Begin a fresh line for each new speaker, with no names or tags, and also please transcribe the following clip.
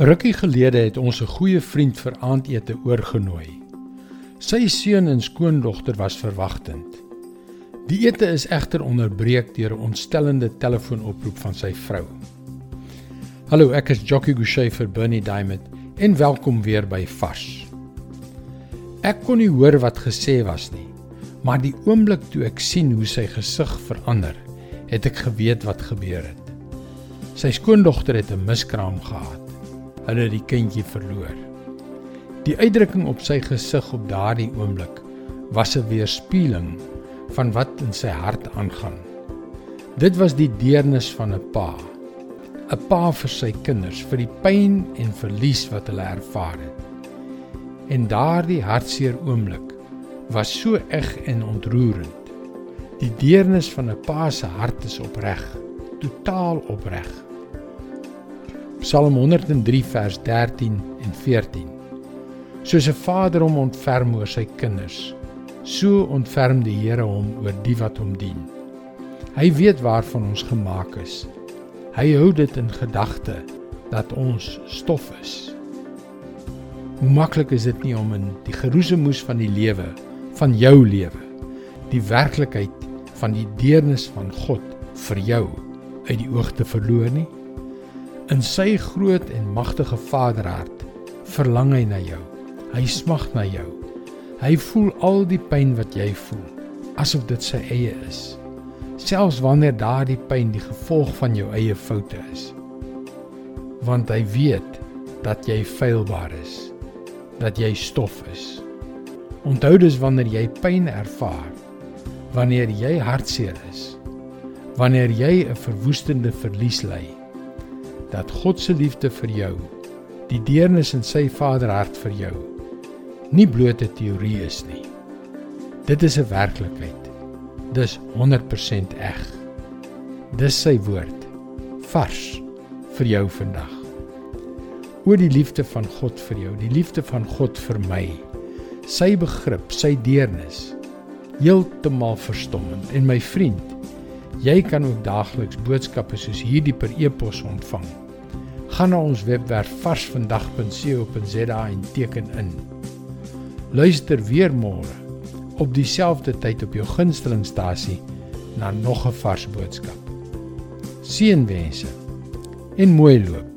Rukkie gelede het ons 'n goeie vriend vir aandete oorgenooi. Sy seun en skoondogter was verwagtend. Die ete is egter onderbreek deur 'n ontstellende telefoonoproep van sy vrou. Hallo, ek is Jockey Gouchee vir Bernie Diamond en welkom weer by Vars. Ek kon nie hoor wat gesê was nie, maar die oomblik toe ek sien hoe sy gesig verander, het ek geweet wat gebeur het. Sy skoondogter het 'n miskraam gehad hulle die kindjie verloor. Die uitdrukking op sy gesig op daardie oomblik was 'n weerspieëling van wat in sy hart aangaan. Dit was die deernis van 'n pa. 'n Pa vir sy kinders, vir die pyn en verlies wat hulle ervaar het. En daardie hartseer oomblik was so eg en ontroerend. Die deernis van 'n pa se hart is opreg, totaal opreg. Psalm 103 vers 13 en 14. Soos 'n vader hom ontferm oor sy kinders, so ontferm die Here hom oor die wat hom dien. Hy weet waarvan ons gemaak is. Hy hou dit in gedagte dat ons stof is. Hoe maklik is dit nie om in die geroesemoes van die lewe, van jou lewe, die werklikheid van die deernis van God vir jou uit die oog te verloor nie? In sy groot en magtige Vaderhart verlang hy na jou. Hy smag na jou. Hy voel al die pyn wat jy voel, asof dit sy eie is. Selfs wanneer daardie pyn die gevolg van jou eie foute is. Want hy weet dat jy feilbaar is, dat jy stof is. Onthou dus wanneer jy pyn ervaar, wanneer jy hartseer is, wanneer jy 'n verwoestende verlies ly, dat God se liefde vir jou, die deernis in sy Vaderhart vir jou, nie bloot 'n teorie is nie. Dit is 'n werklikheid. Dis 100% eg. Dis sy woord vars vir jou vandag. Oor die liefde van God vir jou, die liefde van God vir my, sy begrip, sy deernis, heeltemal verstommend en my vriend Jy kan ook daagliks boodskappe soos hierdie per e-pos ontvang. Gaan na ons webwerf varsvandag.co.za en teken in. Luister weer môre op dieselfde tyd op jou gunstelingstasie na nog 'n vars boodskap. Seënwense en mooi loop.